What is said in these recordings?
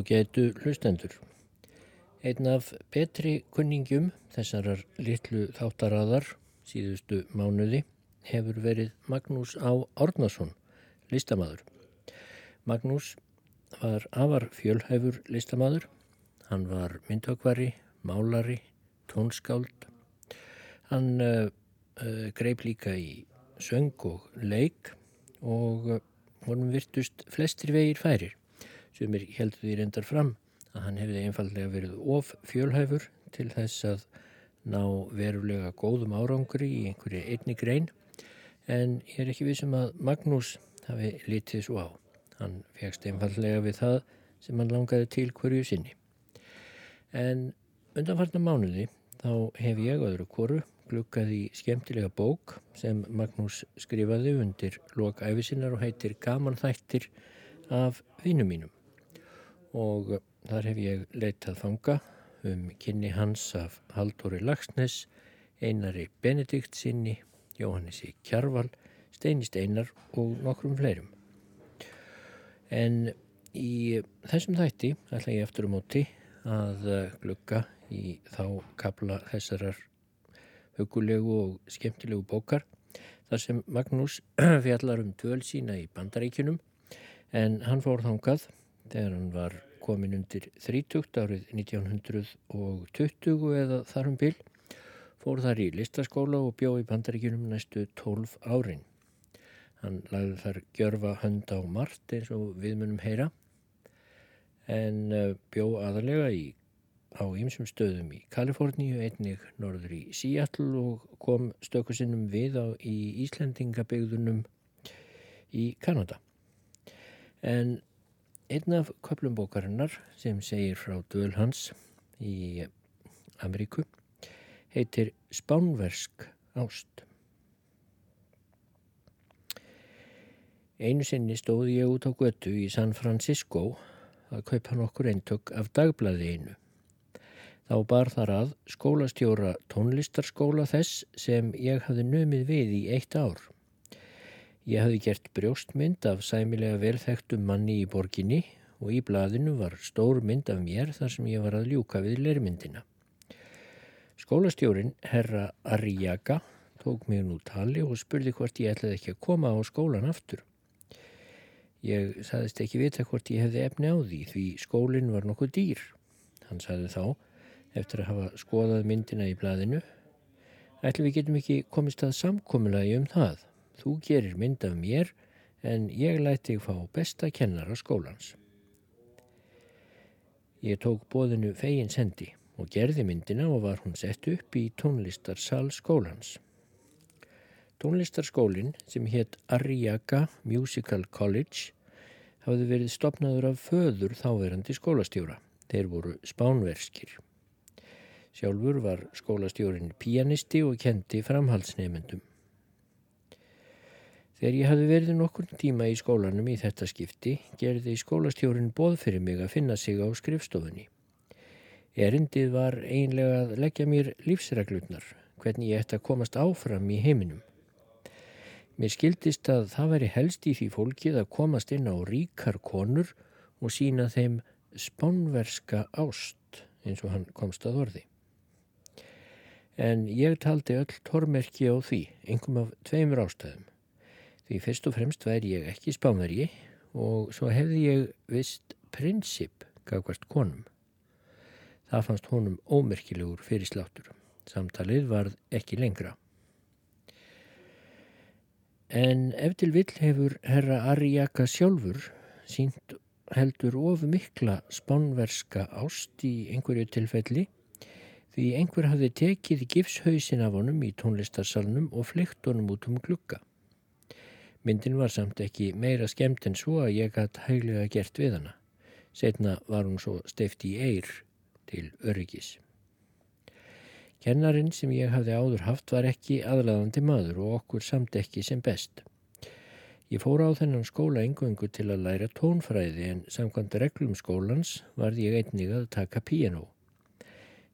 á getu hlustendur. Einn af betri kunningjum þessarar litlu þáttaraðar síðustu mánuði hefur verið Magnús Á. Árnason, listamadur. Magnús var afar fjölhæfur listamadur. Hann var myndhökvari, málari, tónskáld. Hann uh, uh, greip líka í söng og leik og honum virtust flestir vegir færir sem er heldur því reyndar fram að hann hefði einfallega verið of fjölhæfur til þess að ná verulega góðum árangri í einhverju einni grein en ég er ekki vissum að Magnús hafi litið svo á. Hann fegst einfallega við það sem hann langaði til hverju sinni. En undanfarnar mánuði þá hef ég öðru koru glukkað í skemmtilega bók sem Magnús skrifaði undir lokæfisinnar og heitir Gaman þættir af vinnum mínum og þar hef ég leitað fanga um kynni hans af Haldóri Lagsnes, Einari Benedikt sinni, Jóhannesi Kjarval, Steini Steinar og nokkrum fleirum. En í þessum þætti ætla ég eftir um móti að glukka í þá kabla þessarar hugulegu og skemmtilegu bókar þar sem Magnús fjallar um dvöl sína í bandaríkunum en hann fór þangað þegar hann var komin undir 30 árið 1920 eða þarum bil fór þar í listaskóla og bjó í bandaríkunum næstu 12 árin. Hann lagði þar gjörfa hönd á margt eins og við munum heyra en eh, bjó aðalega í, á ýmsum stöðum í Kaliforníu, einnig norður í Seattle og kom stökusinnum við á í Íslendingabegðunum í Kanada. En einn af köplum sem segir frá döl hans í Ameríku heitir Spánversk ást. Einu sinni stóði ég út á götu í San Francisco að kaupa nokkur eintök af dagblæði einu. Þá bar þar að skólastjóra tónlistarskóla þess sem ég hafði nömið við í eitt ár. Ég hafði gert brjóstmynd af sæmilega velþektum manni í borginni og í blaðinu var stór mynd af mér þar sem ég var að ljúka við lermyndina. Skólastjórin, herra Arriaga, tók mig nú tali og spurði hvort ég ætlaði ekki að koma á skólan aftur. Ég saðist ekki vita hvort ég hefði efni á því því skólinn var nokkuð dýr. Hann saði þá, eftir að hafa skoðað myndina í blaðinu, ætlu við getum ekki komist að samkomulagi um það. Þú gerir mynd af mér en ég læti þig fá besta kennara skólans. Ég tók bóðinu fegin sendi og gerði myndina og var hún sett upp í tónlistarsal skólans. Tónlistarskólinn sem hétt Arriaga Musical College hafði verið stopnaður af föður þáverandi skólastjóra. Þeir voru spánverskir. Sjálfur var skólastjórin pianisti og kendi framhaldsnefendum. Þegar ég hafði verið nokkur tíma í skólanum í þetta skipti gerði skólastjórin bóð fyrir mig að finna sig á skrifstofunni. Erindið var einlega að leggja mér lífsreglutnar, hvernig ég ætti að komast áfram í heiminum. Mér skildist að það veri helst í því fólkið að komast inn á ríkar konur og sína þeim spánverska ást eins og hann komst að orði. En ég taldi öll tormerki á því, einhverjum af tveimur ástæðum. Því fyrst og fremst væri ég ekki spánvergi og svo hefði ég vist prinsip gafkvært konum. Það fannst honum ómerkilegur fyrir sláttur. Samtalið varð ekki lengra. En ef til vill hefur herra Ariaka sjálfur sínt heldur of mikla spánverska ást í einhverju tilfelli því einhver hafði tekið gifshausin af honum í tónlistarsalunum og flykt honum út um glukka. Myndin var samt ekki meira skemmt en svo að ég hatt hæglega gert við hana. Setna var hún svo steift í eir til öryggis. Kennarin sem ég hafði áður haft var ekki aðlæðandi maður og okkur samt ekki sem best. Ég fór á þennan skóla engöngu til að læra tónfræði en samkvæmt reglum skólans varð ég einnig að taka piano.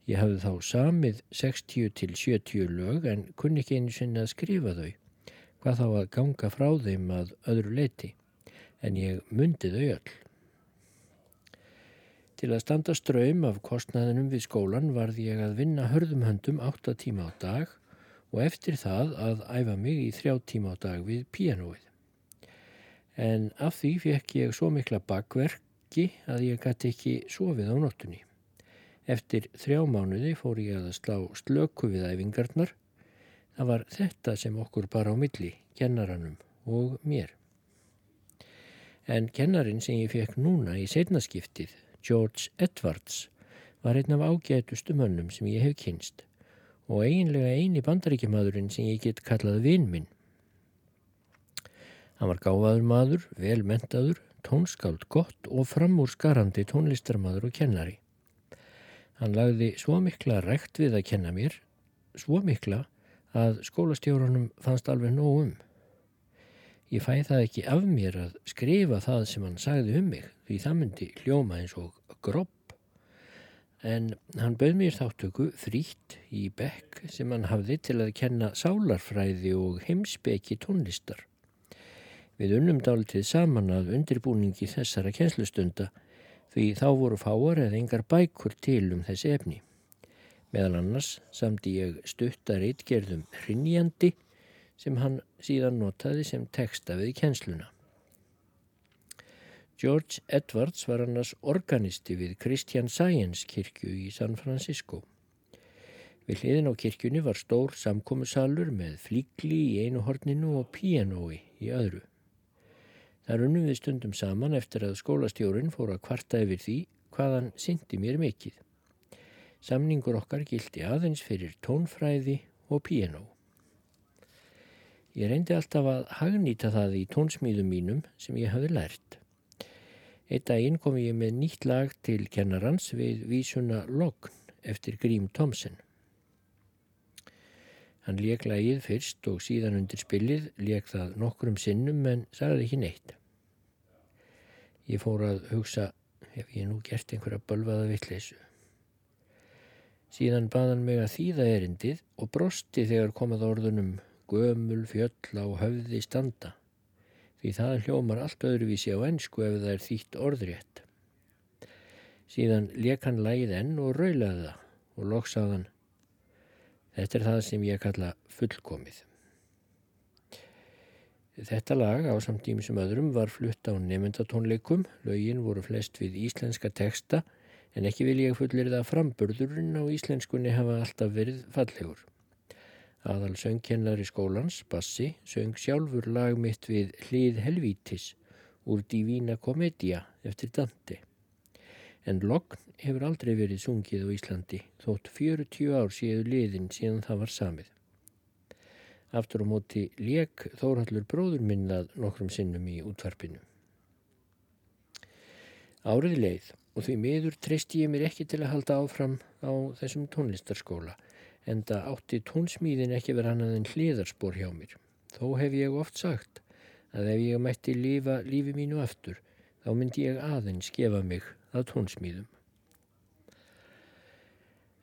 Ég hafði þá samið 60 til 70 lög en kunni ekki einu sinna að skrifa þau hvað þá að ganga frá þeim að öðru leiti, en ég myndi þau öll. Til að standa ströym af kostnaðinum við skólan varði ég að vinna hörðum höndum 8 tíma á dag og eftir það að æfa mig í 3 tíma á dag við pianoið. En af því fekk ég svo mikla bakverki að ég gæti ekki sofið á nóttunni. Eftir þrjá mánuði fór ég að slá slöku við æfingarnar. Það var þetta sem okkur bara á milli, kennaranum og mér. En kennarin sem ég fekk núna í setnaskiptið George Edwards var einn af ágætustu mönnum sem ég hef kynst og eiginlega eini bandaríkjamadurinn sem ég get kallað vinn minn. Hann var gáfaður maður, velmentaður, tónskáld gott og framúrskarandi tónlistarmadur og kennari. Hann lagði svo mikla rekt við að kenna mér, svo mikla að skólastjórunum fannst alveg nóg um. Ég fæ það ekki af mér að skrifa það sem hann sagði um mig því það myndi hljóma eins og gropp. En hann bauð mér þáttöku frítt í bekk sem hann hafði til að kenna sálarfræði og heimsbeki tónlistar. Við unnum dálitið saman að undirbúningi þessara kjenslustunda því þá voru fáar eða engar bækur til um þessi efni. Meðal annars samdi ég stuttar eitgerðum hrinnjandi sem hann síðan notaði sem texta við kjensluna. George Edwards var annars organisti við Christian Science kirkju í San Francisco. Við hliðin á kirkjunni var stór samkómusalur með flíkli í einu horninu og pianói í öðru. Það runnum við stundum saman eftir að skólastjórin fór að kvarta yfir því hvaðan syndi mér mikið. Samningur okkar gildi aðeins fyrir tónfræði og pianó. Ég reyndi alltaf að hagnýta það í tónsmýðum mínum sem ég hafi lært. Eitt daginn kom ég með nýtt lag til kennarans við vísuna Logn eftir Grím Tomsen. Hann leik lagið fyrst og síðan undir spilið leik það nokkrum sinnum en sagði ekki neitt. Ég fór að hugsa ef ég nú gert einhverja bölvaða vittleysu. Síðan baðan mig að þýða erindið og brosti þegar komað orðunum gömul fjöll á höfði standa því það hljómar allt öðruvísi á ennsku ef það er þýtt orðrétt. Síðan leik hann lægið enn og raulaði það og loksaðan Þetta er það sem ég kalla fullkomið. Þetta lag á samtími sem öðrum var flutt á nefndatónleikum, lögin voru flest við íslenska teksta en ekki vil ég fullir það framburðurinn á íslenskunni hafa alltaf verið fallegur. Aðal söngkennari skólans, Bassi, söng sjálfur lag mitt við Hlið Helvítis úr Divína Komedia eftir Dante. En Logn hefur aldrei verið sungið á Íslandi, þótt 40 ár séu liðin síðan það var samið. Aftur á móti lék Þórhallur bróður minnað nokkrum sinnum í útvarpinu. Árið leið og því miður treysti ég mér ekki til að halda áfram á þessum tónlistarskóla en það átti tónsmíðin ekki verið annað en hliðarspor hjá mér. Þó hef ég oft sagt að ef ég mætti lifa lífi mínu aftur, þá myndi ég aðeins gefa mig að tónsmíðum.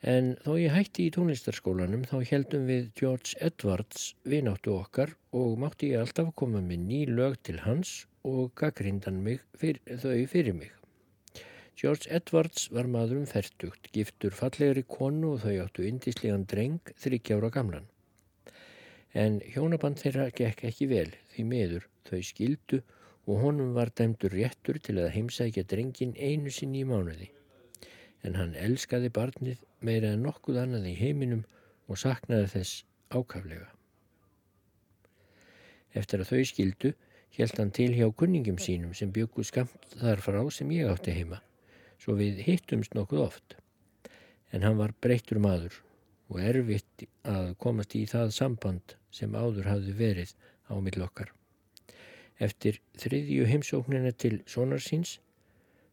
En þó ég hætti í tónlistarskólanum þá heldum við George Edwards vináttu okkar og mátti ég alltaf koma með ný lög til hans og gaggrindan mig fyr, þau fyrir mig. George Edwards var maður um færtugt, giftur fallegri konu og þau áttu indíslegan dreng þryggjára gamlan. En hjónaband þeirra gekk ekki vel því meður þau skildu og honum var dæmdur réttur til að heimsækja drengin einu sinni í mánuði. En hann elskaði barnið meira en nokkuð annað í heiminum og saknaði þess ákaflega. Eftir að þau skildu held hann til hjá kunningum sínum sem byggu skamt þar frá sem ég átti heima svo við hittumst nokkuð oft. En hann var breyttur maður og erfitt að komast í það samband sem áður hafði verið á millokkar. Eftir þriðju heimsóknina til sonarsins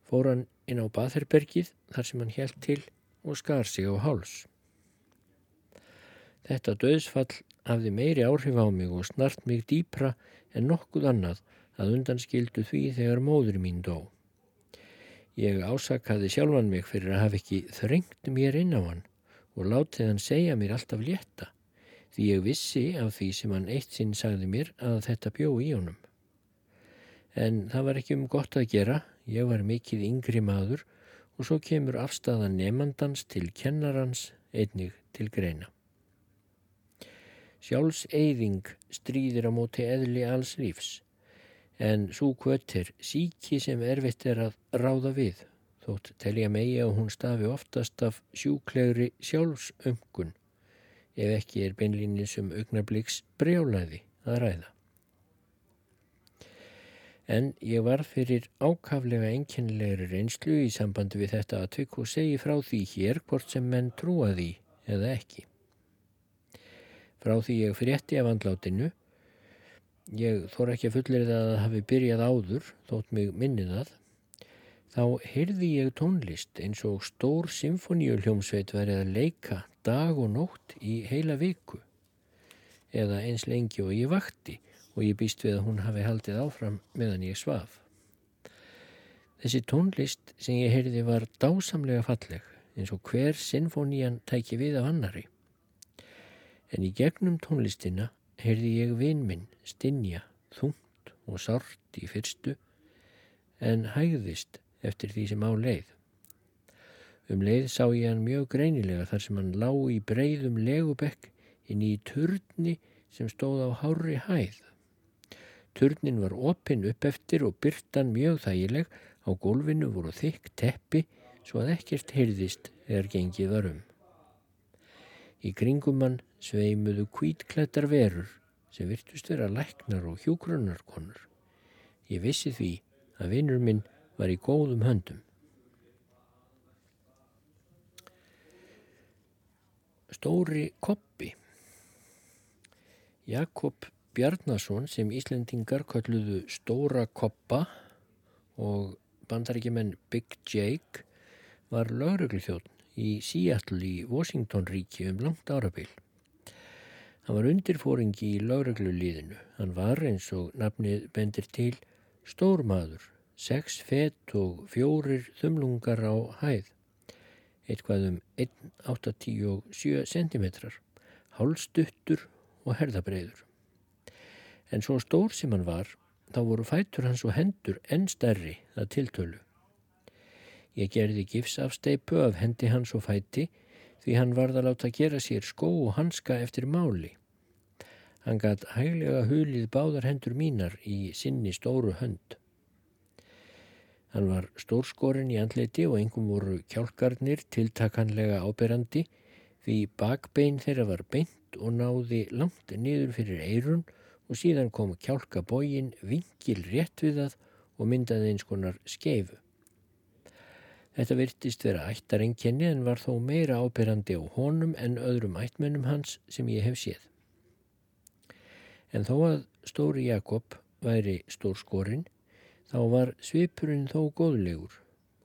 fór hann inn á Batherbergið þar sem hann helt til og skar sig á háls. Þetta döðsfall hafði meiri áhrif á mig og snart mig dýpra en nokkuð annað að undanskildu því þegar móður mín dó. Ég ásakaði sjálfan mig fyrir að hafa ekki þrengt mér inn á hann og látið hann segja mér alltaf létta því ég vissi af því sem hann eitt sinn sagði mér að þetta bjó í honum. En það var ekki um gott að gera, ég var mikið yngri maður og svo kemur afstæðan nefnandans til kennarans einnig til greina. Sjálfseyðing stríðir á móti eðli alls lífs en svo kvött er síki sem erfitt er að ráða við þótt telja megi að hún stafi oftast af sjúklegri sjálfsöngun ef ekki er beinlínið sem augnabliks brjálaði að ræða. En ég var fyrir ákaflega enkennilegri reynslu í sambandi við þetta aðtök og segi frá því hér hvort sem menn trúa því eða ekki. Frá því ég frétti af andlátinu, ég þór ekki að fullir það að hafi byrjað áður, þótt mig minnið að, þá heyrði ég tónlist eins og stór symfoníuljómsveit verið að leika dag og nótt í heila viku eða eins lengi og ég vakti og ég býst við að hún hafi haldið áfram meðan ég svaf. Þessi tónlist sem ég heyrði var dásamlega falleg eins og hver sinfonían tæki við af annari. En í gegnum tónlistina heyrði ég vinn minn stinja, þungt og sárt í fyrstu en hægðist eftir því sem á leið. Um leið sá ég hann mjög greinilega þar sem hann lá í breyðum legubekk inn í turni sem stóð á hári hæð. Turnin var opinn upp eftir og byrtan mjög þægileg, á gólfinu voru þykk teppi svo að ekkert heyrðist eða gengið varum. Í kringum hann sveimuðu kvítklættar verur sem virtust vera læknar og hjúgrunarkonur. Ég vissi því að vinnur minn var í góðum höndum. Stóri Koppi Jakob Bjarnason sem Íslendingar kalluðu Stóra Koppa og bandaríkjumenn Big Jake var lögreglithjóðn í Seattle í Washington ríki um langt árabil. Hann var undirfóringi í lögreglulíðinu. Hann var eins og nafnið bendir til stórmaður, sex fett og fjórir þumlungar á hæð eitthvað um 1,87 cm, hálstuttur og herðabreiður. En svo stór sem hann var, þá voru fætur hans og hendur enn stærri að tiltölu. Ég gerði gifsafsteipu af hendi hans og fæti því hann varð að láta gera sér skó og hanska eftir máli. Hann gætt hæglega hulið báðar hendur mínar í sinni stóru hönd. Hann var stórskorinn í andleiti og engum voru kjálkarnir tiltakanlega áberandi því bakbein þeirra var beint og náði langt niður fyrir eirun og síðan kom kjálkabógin vingil rétt við það og myndaði eins konar skeifu. Þetta virtist vera ættarengjani en var þó meira áberandi á honum en öðrum ættmennum hans sem ég hef séð. En þó að stóri Jakob væri stórskorinn Þá var svipurinn þó góðlegur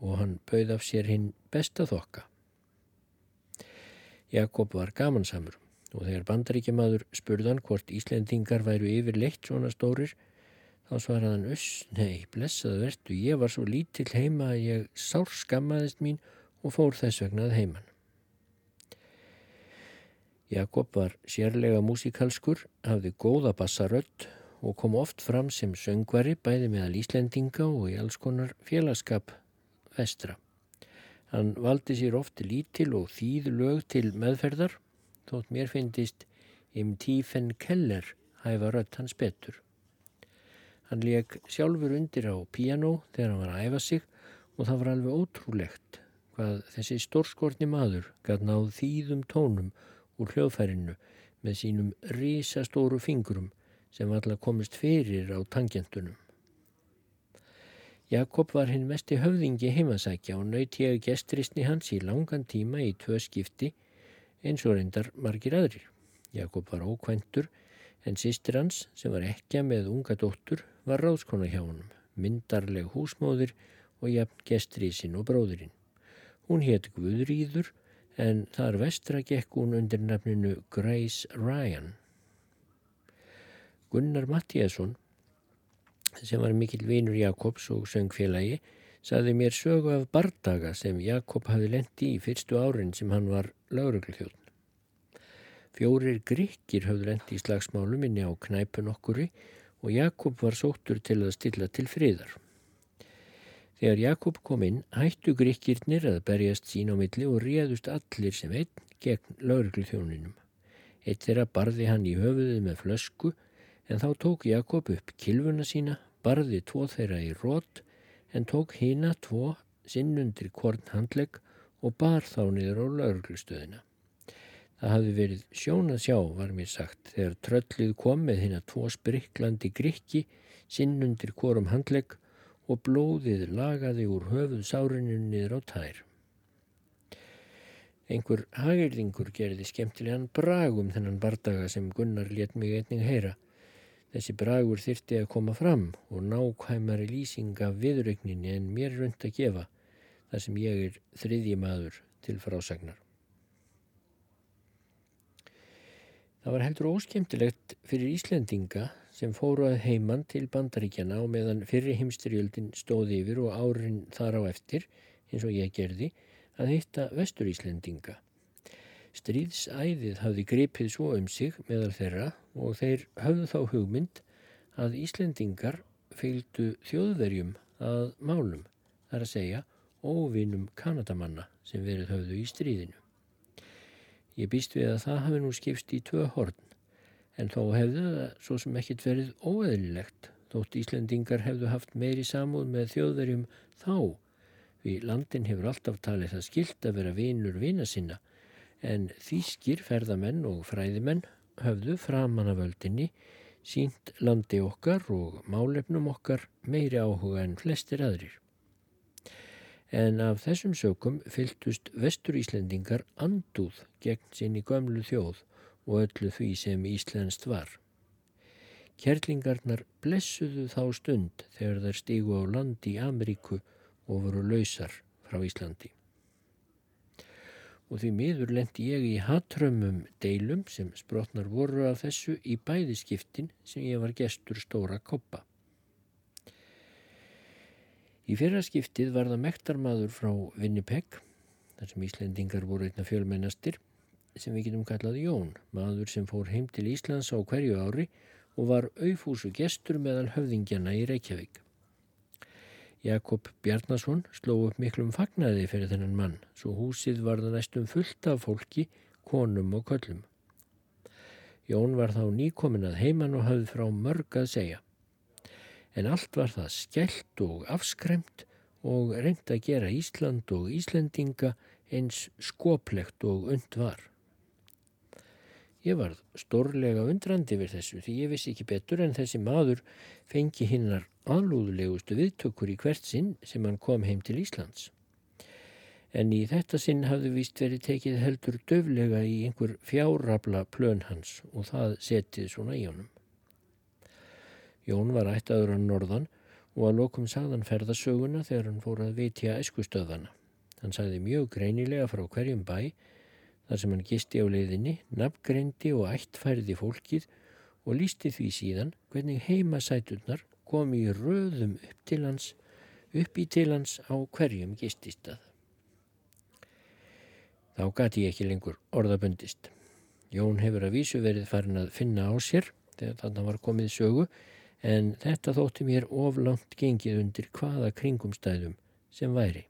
og hann bauð af sér hinn besta þokka. Jakob var gamansamur og þegar bandaríkjamaður spurðan hvort Íslendingar væru yfir leitt svona stórir þá svaraði hann uss, nei, blessaðu verdu, ég var svo lítill heima að ég sár skammaðist mín og fór þess vegnað heiman. Jakob var sérlega músikalskur, hafði góða bassarödd og kom oft fram sem söngvari bæði meðal Íslendinga og í alls konar félagskap vestra. Hann valdi sér ofti lítil og þýð lög til meðferðar þótt mér finnist im tífen keller hæfa rött hans betur. Hann leik sjálfur undir á piano þegar hann var að æfa sig og það var alveg ótrúlegt hvað þessi stórskortni maður gæt náð þýðum tónum úr hljóðfærinu með sínum risastóru fingurum sem alla komist fyrir á tangentunum. Jakob var hinn mesti höfðingi heimasækja og nöyt ég gestristni hans í langan tíma í tvö skipti eins og reyndar margir aðrir. Jakob var ókvæntur en sýstir hans sem var ekki með unga dóttur var ráðskona hjá honum, myndarleg húsmóðir og jafn gestrísin og bróðurinn. Hún hétt Guðrýður en þar vestra gekk hún undir nafninu Grace Ryan. Gunnar Mattíasson sem var mikill vinur Jakobs og söngfélagi saði mér sögu af bardaga sem Jakob hafi lendi í fyrstu árin sem hann var laurugluþjóðn. Fjórir gríkir hafði lendi í slagsmálum inni á knæpun okkuri og Jakob var sóttur til að stilla til friðar. Þegar Jakob kom inn hættu gríkirnir að berjast sín á milli og réðust allir sem einn gegn lauruglu þjóninum. Eitt þeirra barði hann í höfuðið með flösku en þá tók Jakob upp kilvuna sína, barði tvo þeirra í rót en tók hina tvo sinnundir korn handlegg og bar þá niður á lauruglustöðina. Það hafði verið sjón að sjá, var mér sagt, þegar tröllið kom með hinn að tvo spriklandi grikki sinnundir korum handlegg og blóðið lagaði úr höfuð sárinu niður á tær. Einhver hagirðingur gerði skemmtilegan bragum þennan bardaga sem Gunnar let mig einning heyra. Þessi bragur þyrti að koma fram og nákvæmari lýsing af viðrögninni en mér rund að gefa þar sem ég er þriðji maður til frásagnar. Það var heldur óskemtilegt fyrir Íslendinga sem fóru að heiman til bandaríkjana og meðan fyrri heimstyrjöldin stóði yfir og árin þar á eftir, eins og ég gerði, að hitta vestur Íslendinga. Stríðsæðið hafði gripið svo um sig meðal þeirra og þeir höfðu þá hugmynd að Íslendingar fylgdu þjóðverjum að málum, þar að segja óvinum kanadamanna sem verið höfðu í stríðinu. Ég býst við að það hafi nú skipst í tvö horn. En þó hefðu það svo sem ekkit verið óeðlilegt þótt Íslendingar hefðu haft meiri samúð með þjóðverjum þá. Við landin hefur alltaf talið það skilt að vera vinur vina sinna. En þýskir ferðamenn og fræðimenn höfðu framan af völdinni sínt landi okkar og málefnum okkar meiri áhuga en flestir aðrir. En af þessum sökum fyltust vestur Íslendingar andúð gegn sinni gömlu þjóð og öllu því sem Íslenskt var. Kjerlingarnar blessuðu þá stund þegar þær stígu á land í Ameríku og voru lausar frá Íslandi. Og því miður lendi ég í hatrömmum deilum sem sprotnar voru af þessu í bæðiskiptin sem ég var gestur stóra koppa. Í fyrra skiptið var það mektarmadur frá Winnipeg, þar sem Íslendingar voru einna fjölmennastir, sem við getum kallað Jón, maður sem fór heim til Íslands á hverju ári og var auðfúsu gestur meðal höfðingjana í Reykjavík. Jakob Bjarnason sló upp miklum fagnaði fyrir þennan mann, svo húsið var það næstum fullt af fólki, konum og köllum. Jón var þá nýkomin að heiman og hafði frá mörg að segja. En allt var það skellt og afskremt og reynd að gera Ísland og Íslendinga eins skoplegt og und var. Ég var stórlega undrandi við þessu því ég vissi ekki betur en þessi maður fengi hinnar aðlúðulegustu viðtökur í hvert sinn sem hann kom heim til Íslands. En í þetta sinn hafði vist verið tekið heldur döflega í einhver fjárrabla plön hans og það setið svona í honum. Jón var ættaður á norðan og að lokum sagðan ferðasöguna þegar hann fór að vitja eskustöðana. Hann sagði mjög greinilega frá hverjum bæ þar sem hann gisti á leiðinni, nafngreindi og ættfærði fólkið og lísti því síðan hvernig heimasæturnar komi í röðum upp til hans, upp í til hans á hverjum gististað. Þá gati ég ekki lengur orðabundist. Jón hefur að vísu verið farin að finna á sér þegar þarna var komið sögu en þetta þótti mér oflangt gengið undir hvaða kringumstæðum sem væri.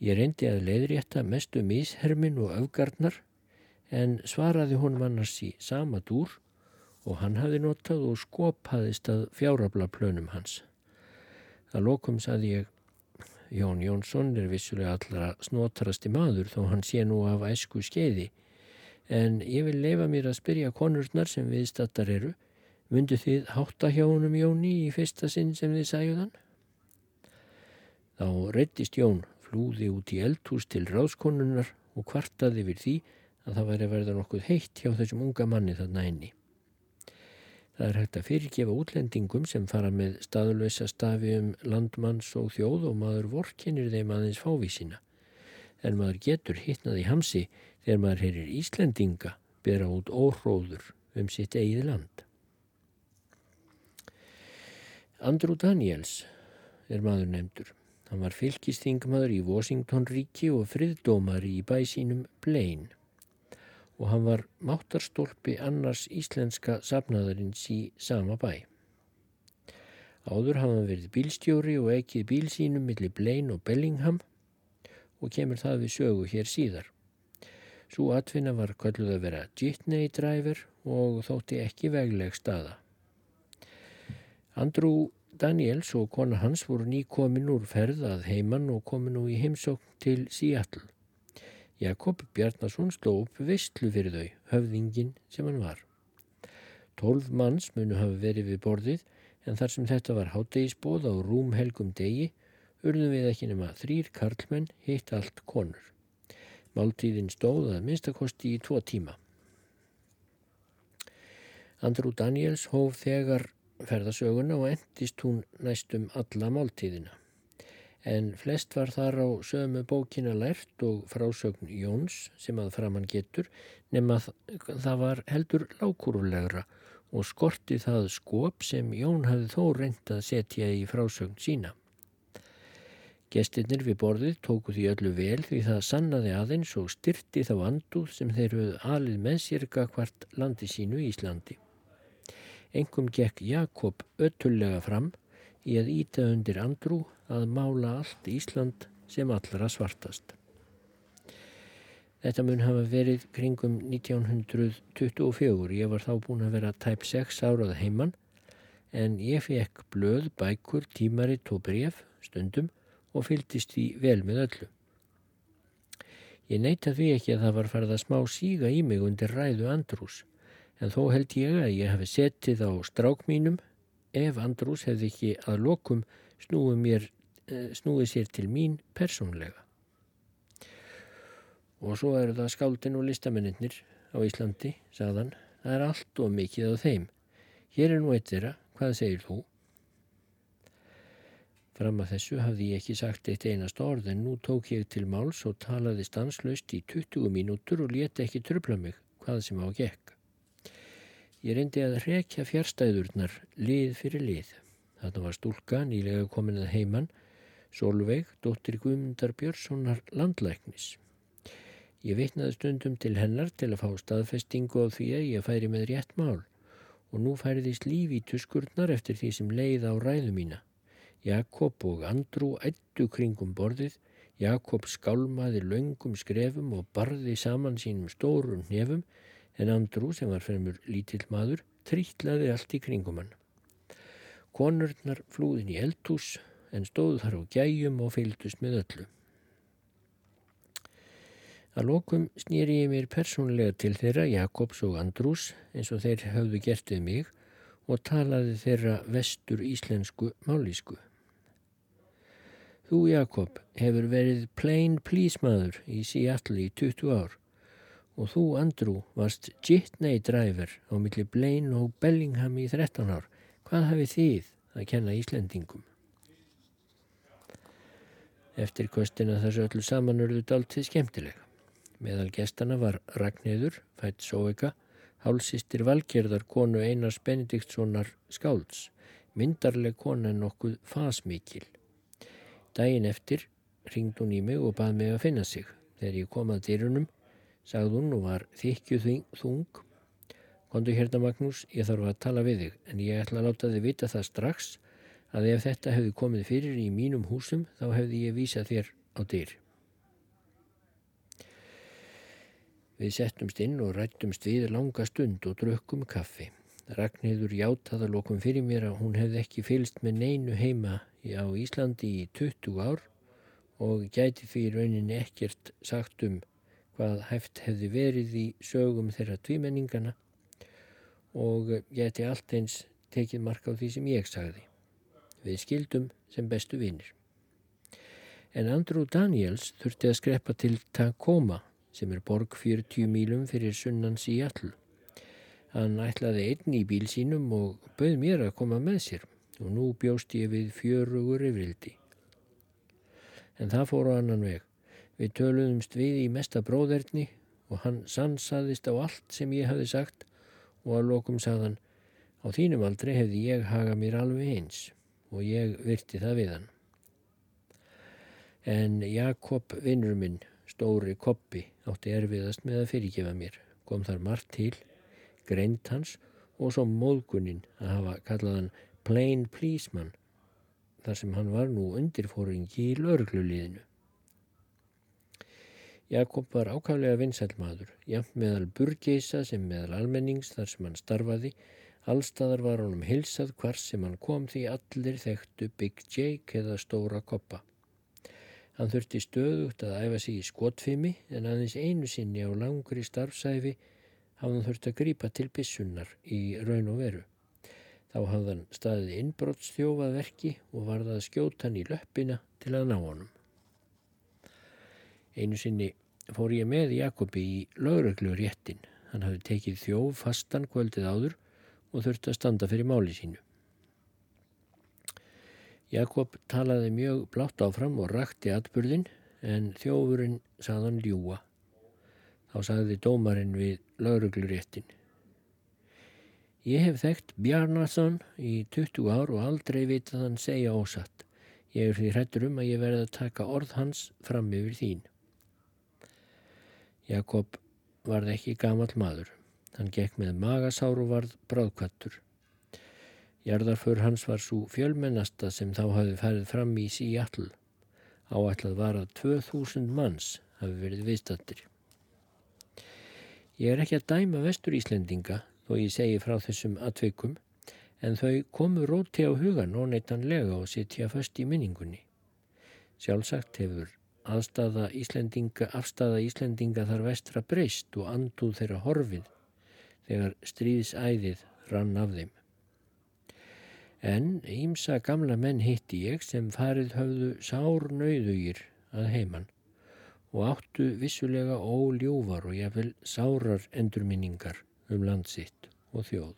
Ég reyndi að leiðrétta mestu míshermin og öfgarnar en svaraði hún mannars í sama dúr og hann hafi notað og skopaðist að fjárabla plönum hans. Það lokum saði ég, Jón Jónsson er vissulega allra snotrasti maður þó hann sé nú af æsku skeiði en ég vil leifa mér að spyrja konurnar sem viðstattar eru Mundu þið hátta hjá honum Jóni í fyrsta sinn sem þið sæjuðan? Þá reyttist Jón flúði út í eldhús til ráðskonunnar og kvartaði við því að það væri verða nokkuð heitt hjá þessum unga manni þarna inni. Það er hægt að fyrirgefa útlendingum sem fara með staðlösa stafi um landmanns og þjóð og maður vorkinir þeim aðeins fávísina. En maður getur hittnað í hamsi þegar maður heyrir Íslendinga bera út óhróður um sitt eigið land. Andrew Daniels er maður nefndur. Hann var fylgisþingmaður í Washington ríki og friðdómari í bæsínum Blaine og hann var máttarstólpi annars íslenska safnaðarins í sama bæ. Áður hafa hann verið bílstjóri og ekkið bíl sínum millir Blaine og Bellingham og kemur það við sögu hér síðar. Svo atvinna var kölluð að vera jitney driver og þótti ekki vegleg staða. Andrew Daniels og kona hans voru nýkomin úr ferð að heimann og komin nú í heimsókn til Seattle. Jakob Bjarnason sló upp vistlu fyrir þau, höfðingin sem hann var. Tólf manns munu hafa verið við borðið en þar sem þetta var háttegisbóð á rúmhelgum degi urðum við ekki nema þrýr karlmenn hitt allt konur. Máltíðin stóð að minnstakosti í tvo tíma. Andrú Daniels hóf þegar ferðasöguna og endist hún næstum alla máltíðina. En flest var þar á sömu bókina lært og frásögn Jóns sem að framann getur nema það var heldur lákúrulegra og skorti það skop sem Jón hafði þó reynd að setja í frásögn sína. Gestinnir við borðið tóku því öllu vel því það sannaði aðeins og styrti þá anduð sem þeir höfðu alið með sér hvart landi sínu Íslandi. Engum gekk Jakob ötullega fram í að íta undir andrú að mála allt Ísland sem allra svartast. Þetta mun hafa verið kringum 1924. Ég var þá búin að vera tæp 6 árað heimann en ég fekk blöð, bækur, tímaritt og bref stundum og fylgdist því vel með öllu. Ég neyta því ekki að það var farið að smá síga í mig undir ræðu Andrús, en þó held ég að ég hefði settið á strák mínum ef Andrús hefði ekki að lokum snúið, mér, eh, snúið sér til mín persónlega. Og svo eru það skáldin og listamennir á Íslandi, sagðan, það er allt og mikið á þeim. Hér er nú eitt þeirra, hvað segir þú? Fram að þessu hafði ég ekki sagt eitt einast orð en nú tók ég til máls og talaði stanslaust í 20 mínútur og leti ekki tröfla mig hvað sem á gekk. Ég reyndi að rekja fjärstæðurnar lið fyrir lið. Þarna var stúlka nýlega komin að heimann, Solveig, dóttir Guðmundar Björnssonar landlæknis. Ég veitnaði stundum til hennar til að fá staðfestingu á því að ég færi með rétt mál og nú færiðist líf í tuskurnar eftir því sem leið á ræðu mína. Jakob og Andrú ættu kringum borðið, Jakob skálmaði laungum skrefum og barði saman sínum stórum nefum en Andrú sem var fremur lítill maður trítlaði allt í kringum hann. Konurnar flúðin í eldhús en stóðu þar á gæjum og fylgdust með öllu. Að lokum snýri ég mér persónlega til þeirra Jakobs og Andrús eins og þeir hafðu gert við mig og talaði þeirra vestur íslensku málísku. Þú, Jakob, hefur verið plain please maður í Seattle í 20 ár og þú, Andrew, varst jitney driver á milli Blaine og Bellingham í 13 ár. Hvað hafið þið að kenna Íslendingum? Eftir kostina þessu öllu saman örðu daltið skemmtilega. Meðal gestana var Ragnæður, fætt Sóeka, hálsistir valgerðar konu Einars Benediktssonar skálds, myndarleg kona nokkuð fasmikil. Dægin eftir ringd hún í mig og bað mig að finna sig. Þegar ég kom að dyrunum, sagði hún og var þykju þung. Kondu hérna Magnús, ég þarf að tala við þig, en ég ætla að láta þið vita það strax að ef þetta hefði komið fyrir í mínum húsum, þá hefði ég vísað þér á dyr. Við settumst inn og rættumst við langa stund og drukkum kaffi. Ragnhildur játaða lokum fyrir mér að hún hefði ekki fylst með neinu heima á Íslandi í 20 ár og gæti því rauninni ekkert sagt um hvað hæft hefði verið í sögum þeirra tvímenningana og gæti allt eins tekið marka á því sem ég sagði. Við skildum sem bestu vinnir. En Andrew Daniels þurfti að skreppa til Tacoma sem er borg 40 mílum fyrir sunnans í all. Hann ætlaði einn í bíl sínum og bauð mér að koma með sér og nú bjóst ég við fjörugur yfrildi. En það fór á annan veg. Við töluðumst við í mesta bróðerni og hann sansaðist á allt sem ég hafi sagt og að lokum sagðan á þínum aldrei hefði ég hagað mér alveg eins og ég virti það við hann. En Jakob vinnur minn, stóri koppi, átti erfiðast með að fyrirgefa mér. Kom þar margt til, greint hans og svo móðguninn að hafa kallaðan Plain Policeman þar sem hann var nú undirfóringi í laurugluliðinu. Jakob var ákaflega vinsælmaður, jafn meðal burgeisa sem meðal almennings þar sem hann starfaði. Allstaðar var honum hilsað hvar sem hann kom því allir þekktu Big Jake eða Stóra Koppa. Hann þurfti stöðugt að æfa sig í skotfimi en aðeins einu sinni á langri starfsæfi hafði hann þurft að grýpa til bissunnar í raun og veru. Þá hafði hann staðið innbrottsþjófað verki og varðað skjótan í löppina til að ná honum. Einu sinni fór ég með Jakobi í lögreglu réttin. Hann hafi tekið þjóf fastan kvöldið áður og þurfti að standa fyrir máli sínu. Jakob talaði mjög blátt áfram og rakti atbyrðin en þjófurinn saðan ljúa. Þá sagði dómarinn við lögreglu réttin. Ég hef þekkt Bjarnason í 20 ár og aldrei vitað hann segja ósatt. Ég er því hrættur um að ég verði að taka orð hans fram yfir þín. Jakob varð ekki gamal maður. Hann gekk með magasár og varð bráðkvattur. Jarðarför hans var svo fjölmennasta sem þá hafi færið fram í Seattle. Áætlað var að 2000 manns hafi verið viðstattir. Ég er ekki að dæma vestur Íslendinga þó ég segi frá þessum atveikum en þau komu róti á hugan óneitanlega og sitja fast í minningunni. Sjálfsagt hefur aðstaða Íslendinga, afstaða Íslendinga þar vestra breyst og andúð þeirra horfið þegar stríðsæðið rann af þeim. En ímsa gamla menn hitti ég sem farið höfðu sár nöyðugir að heiman og áttu vissulega óljúvar og jáfnvel sárar endurminningar um landsitt og þjóð.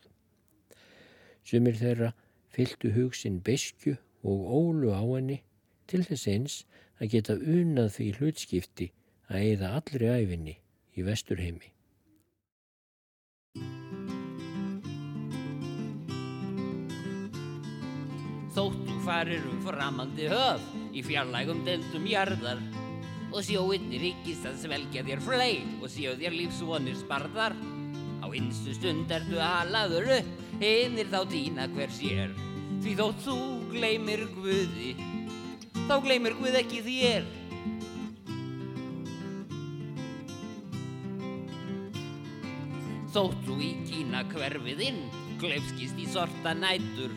Sumir þeirra fylgtu hugsin besku og ólu á henni til þess eins að geta unað því hlutskipti að eigða allri æfinni í vesturheimi. Þóttu farir um framandi höf í fjarlægum deildum jarðar og sjóinni ríkist að svelgja þér fleil og séu þér lífsvonir sparðar. Á einstu stund ertu halaður upp, hinnir þá dýna hver sér, því þótt þú gleymir Guði þá gleymir Guð ekki þér. Þótt þú í Kína hverfiðinn, gleifskist í sorta nætur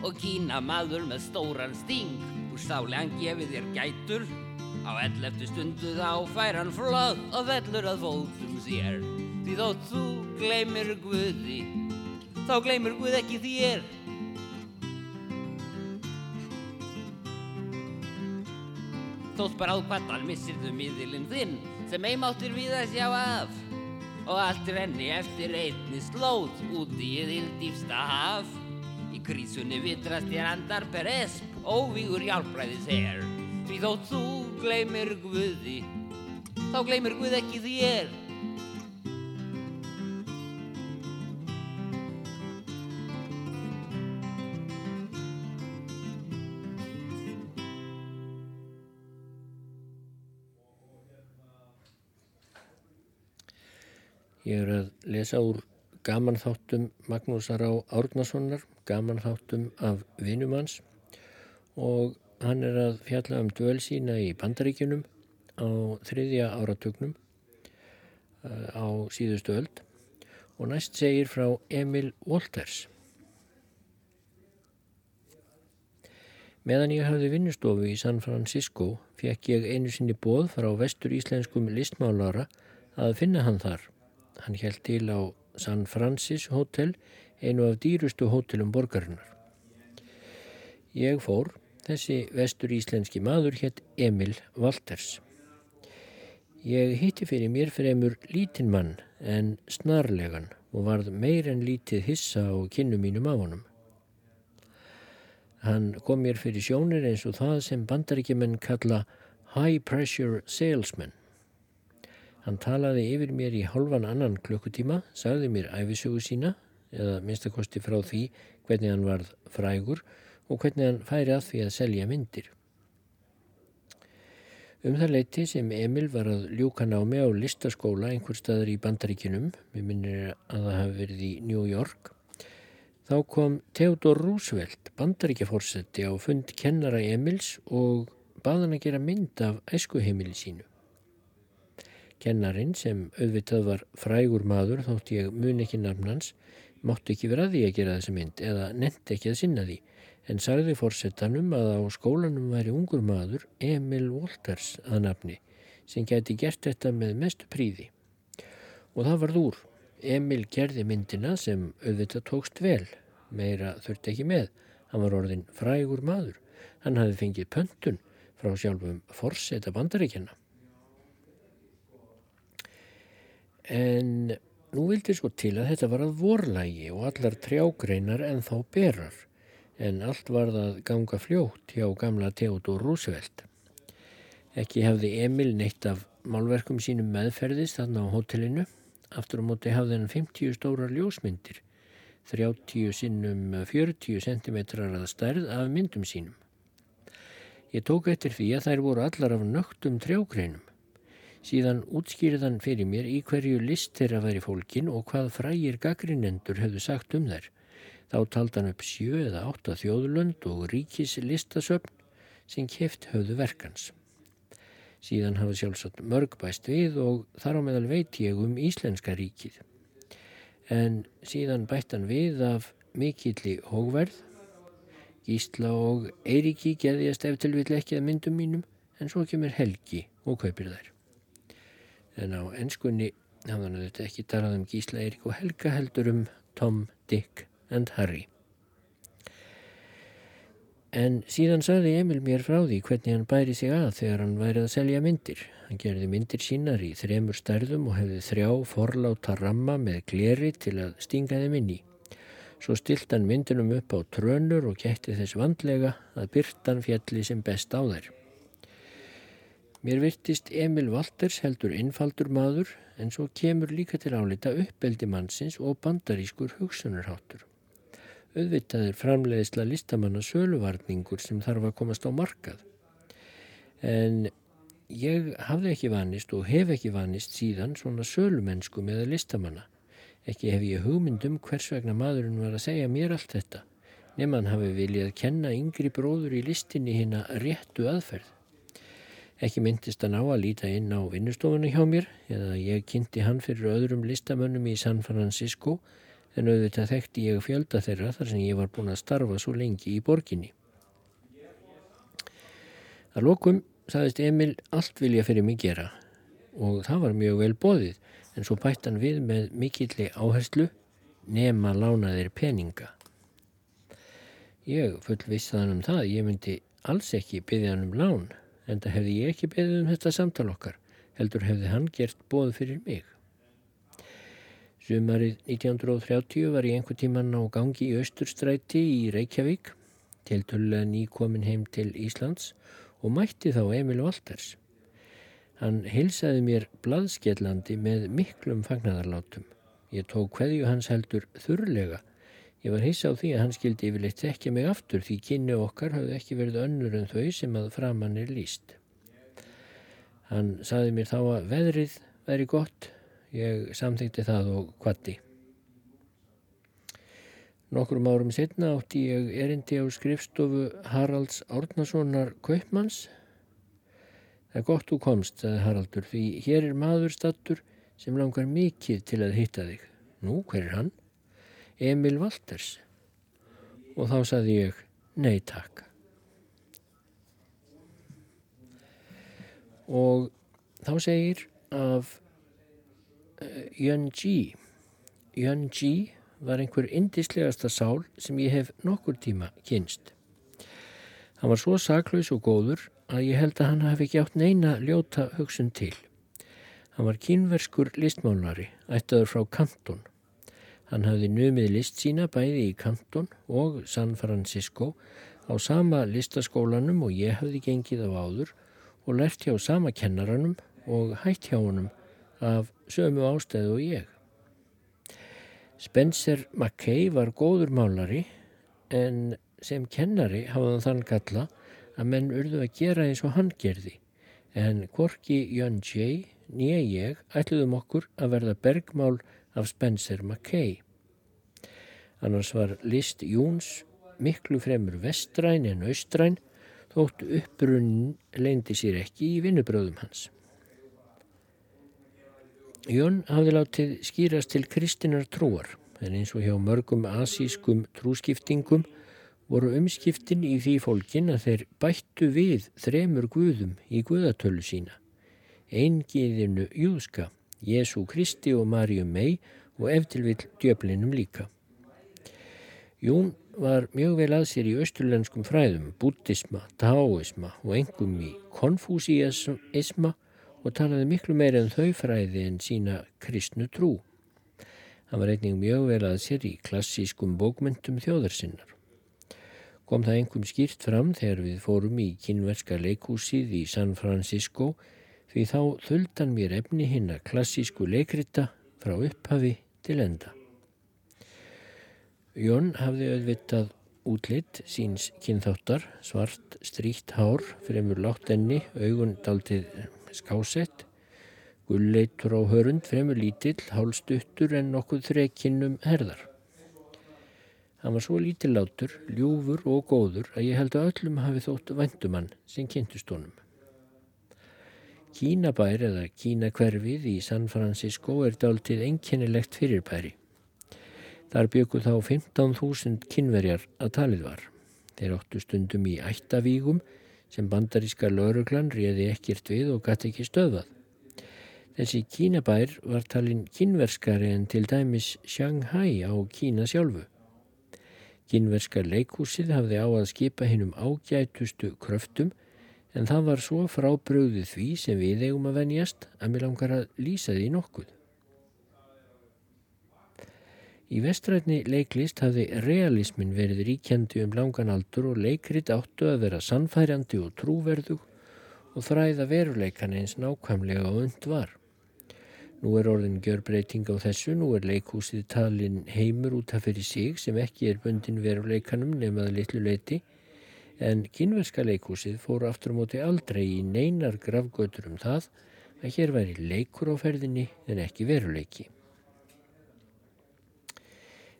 og Kína maður með stóran sting, úr sáli hann gefið þér gætur. Á elleftu stundu þá fær hann flöð og vellur að fótum sér. Því þótt þú gleymir Guði, þá gleymir Guð ekki þér. Þótt bara á pattan missir þú miðilinn þinn sem eimáttir við að sjá af og allt renni eftir einni slóð út í yðildýfsta haf. Í krísunni vitrast þér andar per esp, óvígur hjálpræðis her. Því þótt þú gleymir Guði, þá gleymir Guð ekki þér. Ég er að lesa úr gamanþáttum Magnúsar á. Árnasonar, gamanþáttum af vinumanns og hann er að fjalla um döl sína í bandaríkunum á þriðja áratugnum eh, á síðustu öld. Og næst segir frá Emil Wolters. Meðan ég hafði vinnustofu í San Francisco fekk ég einu sinni bóð frá vestur íslenskum listmálara að finna hann þar Hann held til á San Francis Hotel, einu af dýrustu hótelum borgarinnar. Ég fór, þessi vestur íslenski maður hétt Emil Walters. Ég hitti fyrir mér fremur lítinn mann en snarlegan og varð meir en lítið hissa á kynnu mínum af honum. Hann kom mér fyrir sjónir eins og það sem bandaríkjumenn kalla high pressure salesman. Hann talaði yfir mér í halvan annan klukkutíma, sagði mér æfisögu sína eða minnstakosti frá því hvernig hann varð frægur og hvernig hann færi að því að selja myndir. Um það leiti sem Emil var að ljúka námi á listaskóla einhver staðar í bandaríkinum, við minnir að það hafi verið í New York, Þá kom Theodor Roosevelt, bandaríkjaforsetti á fund kennara Emils og baðan að gera mynd af æskuheimili sínu. Kennarin sem auðvitað var frægur maður þótt ég mun ekki nafnans máttu ekki vera að því að gera þessi mynd eða nefndi ekki að sinna því en sagði fórsetanum að á skólanum væri ungur maður Emil Wolters að nafni sem geti gert þetta með mestu príði. Og það varð úr. Emil gerði myndina sem auðvitað tókst vel, meira þurfti ekki með. Hann var orðin frægur maður. Hann hafi fengið pöntun frá sjálfum fórseta bandaríkjana. En nú vildi sko til að þetta var að vorlægi og allar trjágreinar en þá berar. En allt var það ganga fljótt hjá gamla Theodor Roosevelt. Ekki hefði Emil neitt af málverkum sínum meðferðist þarna á hotellinu. Aftur á móti hafði hann 50 stórar ljósmyndir, 30 sinnum 40 cm að stærð af myndum sínum. Ég tók eftir því að þær voru allar af nögtum trjágreinum. Síðan útskýrðan fyrir mér í hverju list þeirra væri fólkin og hvað frægir gaggrinendur hefðu sagt um þær. Þá taldan upp sjö eða átta þjóðlönd og ríkis listasöfn sem keft höfðu verkans. Síðan hafa sjálfsagt mörg bæst við og þar á meðal veit ég um Íslenska ríkið. En síðan bættan við af mikilli hógverð. Gísla og Eiríki geðjast ef til vill ekki að myndum mínum en svo kemur Helgi og kaupir þær. En á ennskunni hafðan þetta ekki talað um Gísla, Eirík og Helga heldur um Tom, Dick and Harry. En síðan saði Emil mér frá því hvernig hann bæri sig að þegar hann værið að selja myndir. Hann gerði myndir sínar í þremur stærðum og hefði þrjá forláta ramma með gleri til að stinga þeim inn í. Svo stilt hann myndunum upp á trönur og kætti þess vandlega að byrtan fjalli sem best á þær. Mér virtist Emil Walters heldur innfaldur maður en svo kemur líka til álita uppeldi mannsins og bandarískur hugsunarháttur auðvitaðir framleiðisla listamanna söluvarningur sem þarf að komast á markað. En ég hafði ekki vanist og hef ekki vanist síðan svona sölumennsku með listamanna. Ekki hef ég hugmyndum hvers vegna maðurinn var að segja mér allt þetta. Nefn hafi viljað kenna yngri bróður í listinni hérna réttu aðferð. Ekki myndist hann á að líta inn á vinnustofuna hjá mér eða ég kynnti hann fyrir öðrum listamönnum í San Francisco en auðvitað þekkti ég fjölda þeirra þar sem ég var búin að starfa svo lengi í borginni. Að lokum saðist Emil allt vilja fyrir mig gera og það var mjög vel bóðið en svo bætt hann við með mikilli áherslu nema lánaðir peninga. Ég fullvissaði hann um það, ég myndi alls ekki byggja hann um lán en það hefði ég ekki byggðið um þetta samtal okkar heldur hefði hann gert bóð fyrir mig. Sumarið 1930 var ég einhver tíman á gangi í Östurstræti í Reykjavík, til tullega nýkomin heim til Íslands og mætti þá Emil Walters. Hann hilsaði mér bladskellandi með miklum fagnadarlátum. Ég tók hverju hans heldur þurrlega. Ég var hissa á því að hann skildi yfirleitt ekki mig aftur því kynni okkar hafði ekki verið önnur en þau sem að framann er líst. Hann saði mér þá að veðrið væri gott Ég samþýtti það og kvatti. Nokkrum árum setna átti ég erindi á skrifstofu Haralds Árnasonar Kaupmanns. Það er gott þú komst, sagði Haraldur, því hér er maður stattur sem langar mikið til að hitta þig. Nú, hver er hann? Emil Walters. Og þá sagði ég, nei takk. Og þá segir af Yun Ji. Yun Ji var einhver indislegasta sál sem ég hef nokkur tíma kynst. Hann var svo saklaus og góður að ég held að hann hafi ekki átt neina ljóta hugsun til. Hann var kínverskur listmálnari, ættaður frá Kanton. Hann hafði numið list sína bæði í Kanton og San Francisco á sama listaskólanum og ég hafði gengið á áður og lært hjá sama kennaranum og hætt hjá honum af sömu ástæðu og ég. Spencer Mackay var góður málari en sem kennari hafði þann galla að menn urðu að gera eins og hann gerði en Gorki Jön J. nýja ég ætluðum okkur að verða bergmál af Spencer Mackay. Annars var list Jóns miklu fremur vestræn en austræn þótt uppbrunnin leindi sér ekki í vinnubröðum hans. Jón hafði látið skýrast til kristinar trúar en eins og hjá mörgum asískum trúskiptingum voru umskiptin í því fólkin að þeir bættu við þremur guðum í guðatölu sína. Eingiðinu Júðska, Jésu Kristi og Marju mei og eftirvill djöflinum líka. Jún var mjög vel að sér í austurlenskum fræðum, buddhisma, taoisma og engum í konfúsíasma og talaði miklu meira en þau fræði en sína kristnu trú. Hann var einnig mjög vel að sér í klassískum bókmyndum þjóðarsinnar. Kom það engum skýrt fram þegar við fórum í kynverska leikúsið í San Francisco því þá þuldan mér efni hinn að klassísku leikrita frá upphafi til enda. Jón hafði auðvitað útlitt síns kynþáttar, svart, stríkt hár, fremur látt enni, augun daldið skásett, gulleitur á hörund, fremur lítill, hálstuttur en nokkuð þrekinnum herðar. Hann var svo lítillátur, ljúfur og góður að ég held að öllum hafi þótt vandumann sem kynntust honum. Kínabær eða Kínakverfið í San Francisco er daldið einkennilegt fyrirbæri. Þar byggu þá 15.000 kynverjar að talið var. Þeir óttu stundum í ættavígum sem bandaríska lauruglan réði ekkert við og gæti ekki stöðað. Þessi Kínabær var talinn kynverskari en til dæmis Shanghai á Kína sjálfu. Kynverska leikhúsið hafði á að skipa hinn um ágætustu kröftum en það var svo frábröðið því sem við eigum að venjast að mér langar að lýsa því nokkuð. Í vestrætni leiklist hafði realismin verið ríkjandi um langan aldur og leikrit áttu að vera sannfærandi og trúverðug og þræða veruleikan eins nákvæmlega og und var. Nú er orðin gjörbreyting á þessu, nú er leikhúsið talin heimur út af fyrir sig sem ekki er bundin veruleikanum nefnaði litlu leiti en kynverska leikhúsið fóru aftur móti aldrei í neinar gravgötur um það að hér væri leikur á ferðinni en ekki veruleiki.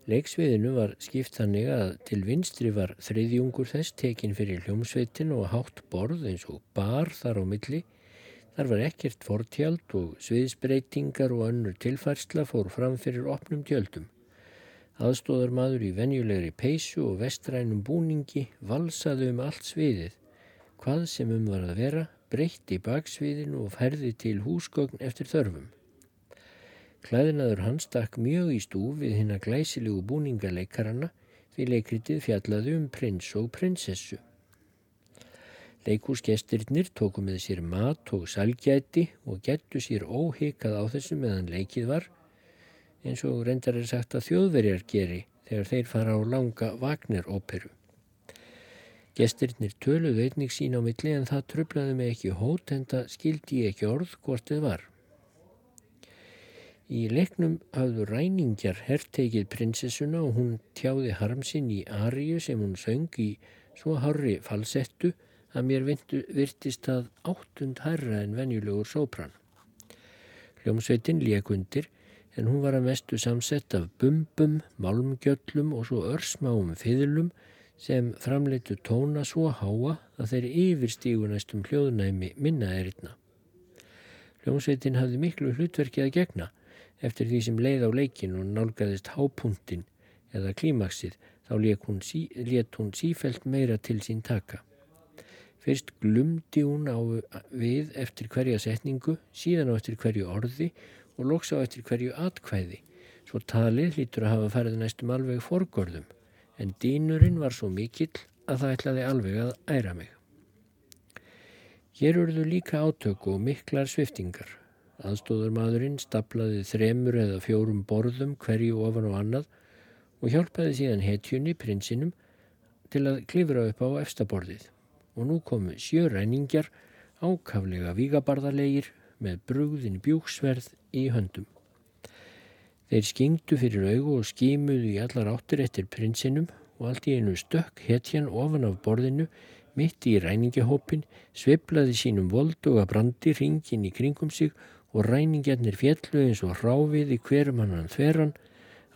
Leiksviðinu var skipt þannig að til vinstri var þriðjungur þess tekin fyrir hljómsveitin og hátt borð eins og bar þar á milli. Þar var ekkert fortjald og sviðsbreytingar og önnur tilfærsla fór fram fyrir opnum tjöldum. Aðstóðar maður í venjulegri peysu og vestrænum búningi valsaði um allt sviðið. Hvað sem um var að vera breytti baksviðinu og færði til húsgögn eftir þörfum. Klæðinaður hans stakk mjög í stúf við hinn að glæsilegu búningaleikarana því leikritið fjallaði um prins og prinsessu. Leikúsgestirnir tóku með sér mat og salgjæti og gettu sér óhikað á þessu meðan leikið var eins og reyndar er sagt að þjóðverjar geri þegar þeir fara á langa Wagner-óperu. Gestirnir töluðu einnig sín á milli en það tröflaði mig ekki hót en það skildi ég ekki orð hvort þið var. Í leiknum hafðu ræningar herrteikið prinsessuna og hún tjáði harmsinn í Aríu sem hún söng í svo harri falsettu að mér virtist að áttund herra en venjulegur sópran. Hljómsveitin lékundir en hún var að mestu samsett af bumbum, malmgjöllum og svo örsmáum fiðlum sem framleitu tóna svo háa að þeir yfirstígu næstum hljóðnæmi minna eritna. Hljómsveitin hafði miklu hlutverki að gegna Eftir því sem leið á leikin og nálgæðist hápuntin eða klímaksið þá let hún, sí, hún sífelt meira til sín taka. Fyrst glumdi hún á við eftir hverja setningu, síðan á eftir hverju orði og loks á eftir hverju atkvæði. Svo talið hlýtur að hafa farið næstum alveg forgörðum en dýnurinn var svo mikill að það ætlaði alveg að æra mig. Hér eruðu líka átöku og miklar sviftingar. Aðstóðarmadurinn staplaði þremur eða fjórum borðum hverju ofan og annað og hjálpaði síðan hetjunni, prinsinum, til að klifra upp á efstaborðið. Og nú komu sjöræningjar, ákaflega vígabarðarlegir með brugðin bjúksverð í höndum. Þeir skingdu fyrir augu og skímuðu í allar áttir eftir prinsinum og allt í einu stökk hetjan ofan af borðinu mitt í ræningahópin, sveiblaði sínum volduga brandi ringin í kringum sig og ræningjarnir fjallu eins og ráfið í hverjum annan þveran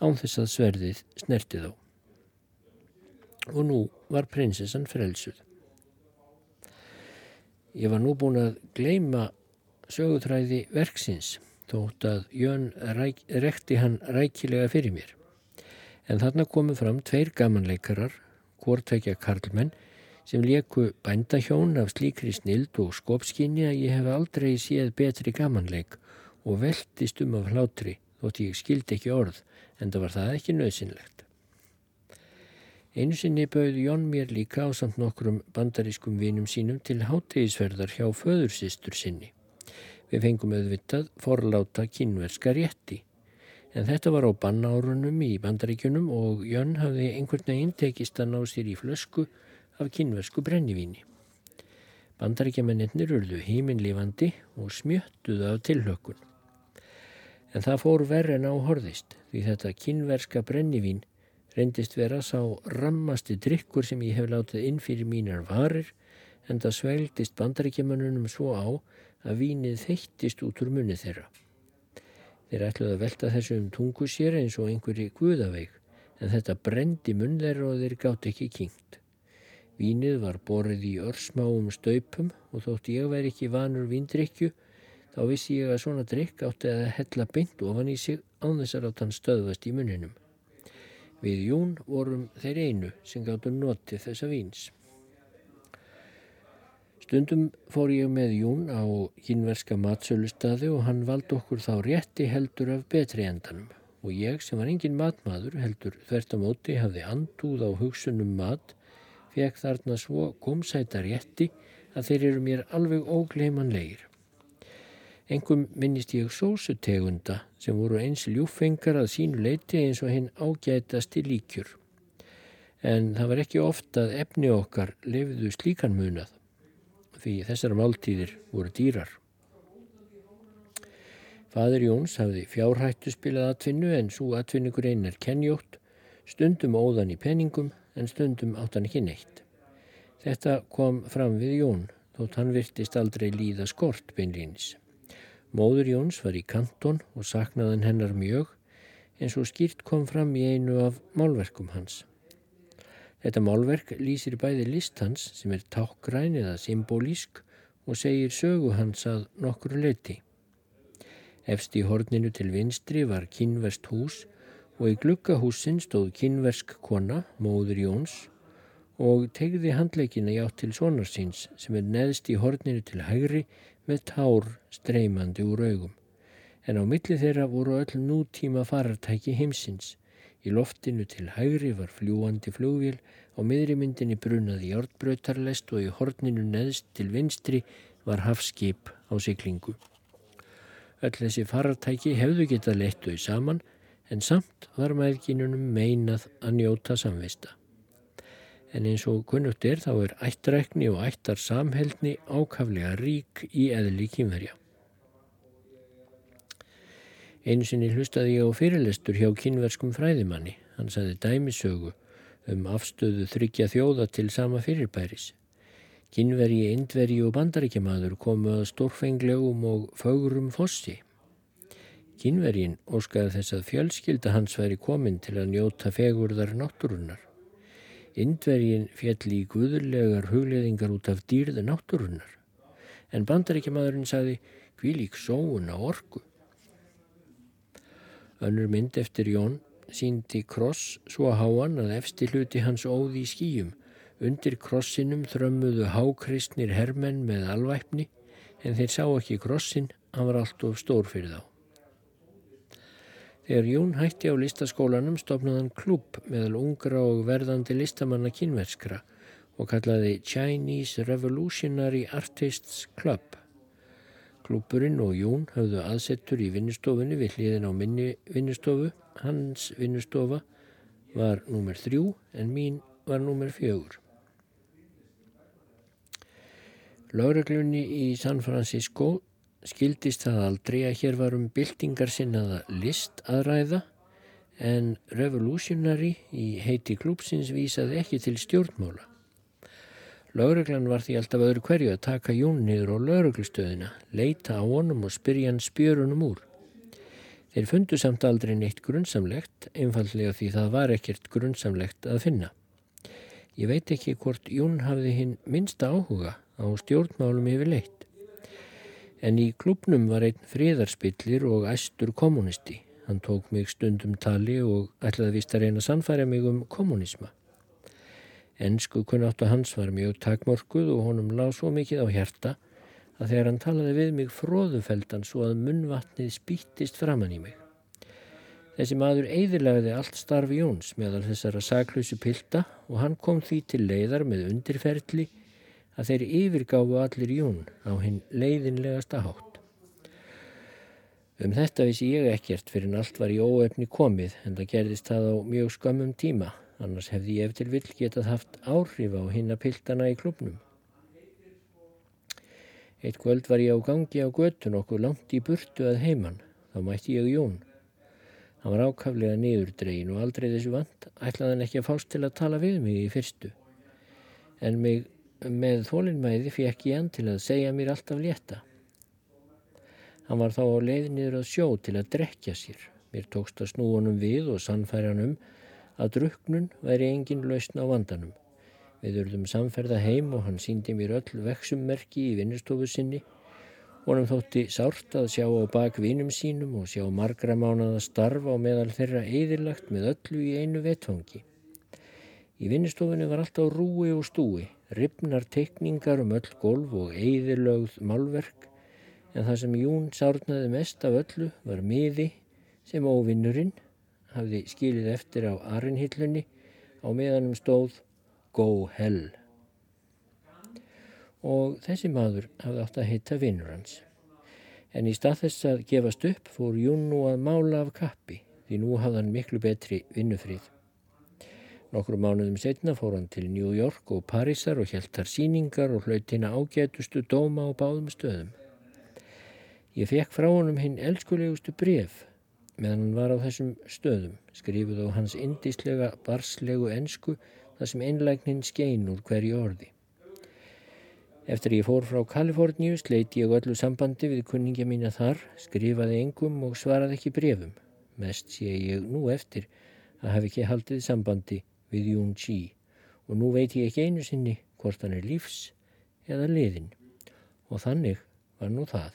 án þess að sverðið snerti þá. Og nú var prinsessan frelsuð. Ég var nú búin að gleima sögutræði verksins þótt að Jön ræk, rekti hann rækilega fyrir mér. En þarna komu fram tveir gamanleikarar, hvortækja karlmenn, sem leku bændahjón af slíkri snild og skopskinni að ég hef aldrei séð betri gamanleik og veltist um af hlátri þótt ég skildi ekki orð en það var það ekki nöðsynlegt. Einu sinni bauð Jón mér líka á samt nokkrum bandarískum vinum sínum til háttegisverðar hjá föðursistur sinni. Við fengum auðvitað forláta kynverska rétti. En þetta var á bannárunum í bandaríkjunum og Jón hafði einhvern veginn tekist að ná sér í flösku af kynversku brennivíni. Bandaríkjamennir urðu heiminlifandi og smjöttuðu af tilhökun. En það fór verð en á horðist því þetta kynverska brennivín reyndist vera sá rammasti drikkur sem ég hef látið inn fyrir mínar varir en það svelgdist bandaríkjamennunum svo á að vínið þeittist út úr munni þeirra. Þeir ætluði að velta þessu um tungu sér eins og einhverji guðaveik en þetta brendi munn þeirra og þeir gátt ekki kynkt. Vínið var borið í örsmáum staupum og þótt ég væri ekki vanur víndrikju Þá vissi ég að svona drikk átti að hella beint ofan í sig án þess að rátt hann stöðvast í muninum. Við Jún vorum þeir einu sem gáttu notið þessa víns. Stundum fór ég með Jún á kynverska matsölustadi og hann valdi okkur þá rétti heldur af betri endanum og ég sem var engin matmaður heldur þvert á móti hafði andúð á hugsunum mat fekk þarna svo gómsæta rétti að þeir eru mér alveg ógleimanlegir. Engum minnist ég sósutegunda sem voru eins ljúfengar að sínu leiti eins og hinn ágætasti líkjur. En það var ekki ofta að efni okkar lefðu slíkan munað því þessar máltíðir voru dýrar. Fadur Jóns hafði fjárhættu spilað atvinnu en svo atvinningur einn er kenjótt, stundum óðan í penningum en stundum átt hann ekki neitt. Þetta kom fram við Jón þótt hann virtist aldrei líða skort beinlýnis. Móður Jóns var í kanton og saknaðan hennar mjög eins og skýrt kom fram í einu af málverkum hans. Þetta málverk lýsir bæði list hans sem er tákgræn eða symbolísk og segir sögu hans að nokkru leiti. Efst í horninu til vinstri var kynverst hús og í glukkahúsin stóð kynversk kona, móður Jóns, og tegði handleikina játt til sonarsins sem er neðst í horninu til hægri með tár streymandi úr augum. En á milli þeirra voru öll nútíma farartæki heimsins. Í loftinu til hægri var fljúandi flugvél, á miðri myndinni brunaði hjártbröytarlest og í horninu neðst til vinstri var hafskip á syklingu. Öll þessi farartæki hefðu getað lettuði saman en samt var mæðginunum meinað að njóta samvista en eins og kunnugt er þá er ættrækni og ættar samheldni ákaflega rík í eðli kynverja. Einu sinni hlustaði ég á fyrirlestur hjá kynverskum fræðimanni. Hann saði dæmisögu um afstöðu þryggja þjóða til sama fyrirbæris. Kynverji, indverji og bandaríkjamaður komu að stórfenglegum og fögurum fossi. Kynverjin óskaði þess að fjölskylda hans væri komin til að njóta fegurðar náttúrunnar. Indvergin fjall í guðurlegar hugleðingar út af dýrða náttúrunnar. En bandaríkjamadurinn saði kvílík sóun á orgu. Önnur mynd eftir Jón síndi kross svo háan að efsti hluti hans óði í skýjum. Undir krossinum þrömmuðu hákristnir hermenn með alvæpni en þeir sá ekki krossin, hann var allt of stór fyrir þá. Þegar Jón hætti á listaskólanum stopnaði hann klubb meðal ungra og verðandi listamanna kynverskra og kallaði Chinese Revolutionary Artists Club. Klubburinn og Jón hafðu aðsettur í vinnustofunni við hliðin á minni vinnustofu. Hans vinnustofa var númer þrjú en mín var númer fjögur. Láreglunni í San Francisco skildist það aldrei að hér var um byltingar sinnaða list að ræða en revolutionary í heiti klúpsins vísaði ekki til stjórnmála. Láreglan var því alltaf öðru hverju að taka Jón niður á lauruglustöðina, leita á honum og spyrja hann spjörunum úr. Þeir fundu samt aldrei neitt grunnsamlegt, einfallega því það var ekkert grunnsamlegt að finna. Ég veit ekki hvort Jún hafði hinn minsta áhuga á stjórnmálum yfir leitt. En í klubnum var einn fríðarspillir og æstur kommunisti. Hann tók mig stundum tali og ætlaði vist að reyna að sannfæra mig um kommunisma. Ensku kunnáttu hans var mjög takmorkuð og honum lág svo mikið á hjarta að þegar hann talaði við mig fróðufeldan svo að munnvatnið spýttist framann í mig. Þessi maður eiðilagði allt starfi Jóns meðal þessara saklausu pilda og hann kom því til leiðar með undirferðli að þeir yfirgáfu allir Jón á hinn leiðinlegasta hátt. Um þetta vissi ég ekkert fyrir en allt var í óefni komið en það gerðist það á mjög skömmum tíma annars hefði ég eftir vill getað haft áhrif á hinn að piltana í klubnum. Eitt kvöld var ég á gangi á göttun okkur langt í burtu að heiman, þá mætti ég Jón. Hann var ákaflega niðurdregin og aldrei þessu vant ætlaði hann ekki að fást til að tala við mig í fyrstu. En mig með þólinnmæði fekk ég hann til að segja mér alltaf létta. Hann var þá á leið niður að sjó til að drekja sér. Mér tókst að snú honum við og sannfæra hann um að druknun væri engin lausn á vandanum. Við urðum samferða heim og hann síndi mér öll vexummerki í vinnustofu sinni Honum þótti sárt að sjá á bak vinum sínum og sjá margra mánada starf á meðal þeirra eðirlagt með öllu í einu vetfangi. Í vinnustofunni var allt á rúi og stúi, ripnar tekningar um öll golf og eðirlögð málverk, en það sem Jún sárnaði mest af öllu var miði sem óvinnurinn hafði skilið eftir á arinhillunni á meðanum stóð Go Hell og þessi maður hafði átt að heita vinnur hans. En í stað þess að gefast upp fór Jún nú að mála af kappi því nú hafði hann miklu betri vinnufrið. Nokkru mánuðum setna fór hann til New York og Parísar og helt þar síningar og hlaut hérna ágætustu dóma á báðum stöðum. Ég fekk frá honum hinn elskulegustu bref meðan hann var á þessum stöðum, skrifuð á hans indíslega barslegu ensku þar sem einlægnin skein úr hverju orði. Eftir ég fór frá Kaliforníu sleiti ég öllu sambandi við kunningja mína þar, skrifaði engum og svaraði ekki brefum. Mest sé ég nú eftir að hafi ekki haldið sambandi við Jún Chi og nú veit ég ekki einu sinni hvort hann er lífs eða liðin og þannig var nú það.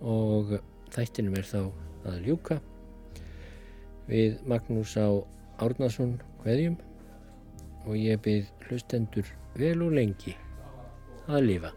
Og þættinum er þá að ljúka við Magnús á Árnason hveðjum og ég byrð hlustendur vel og lengi að lifa.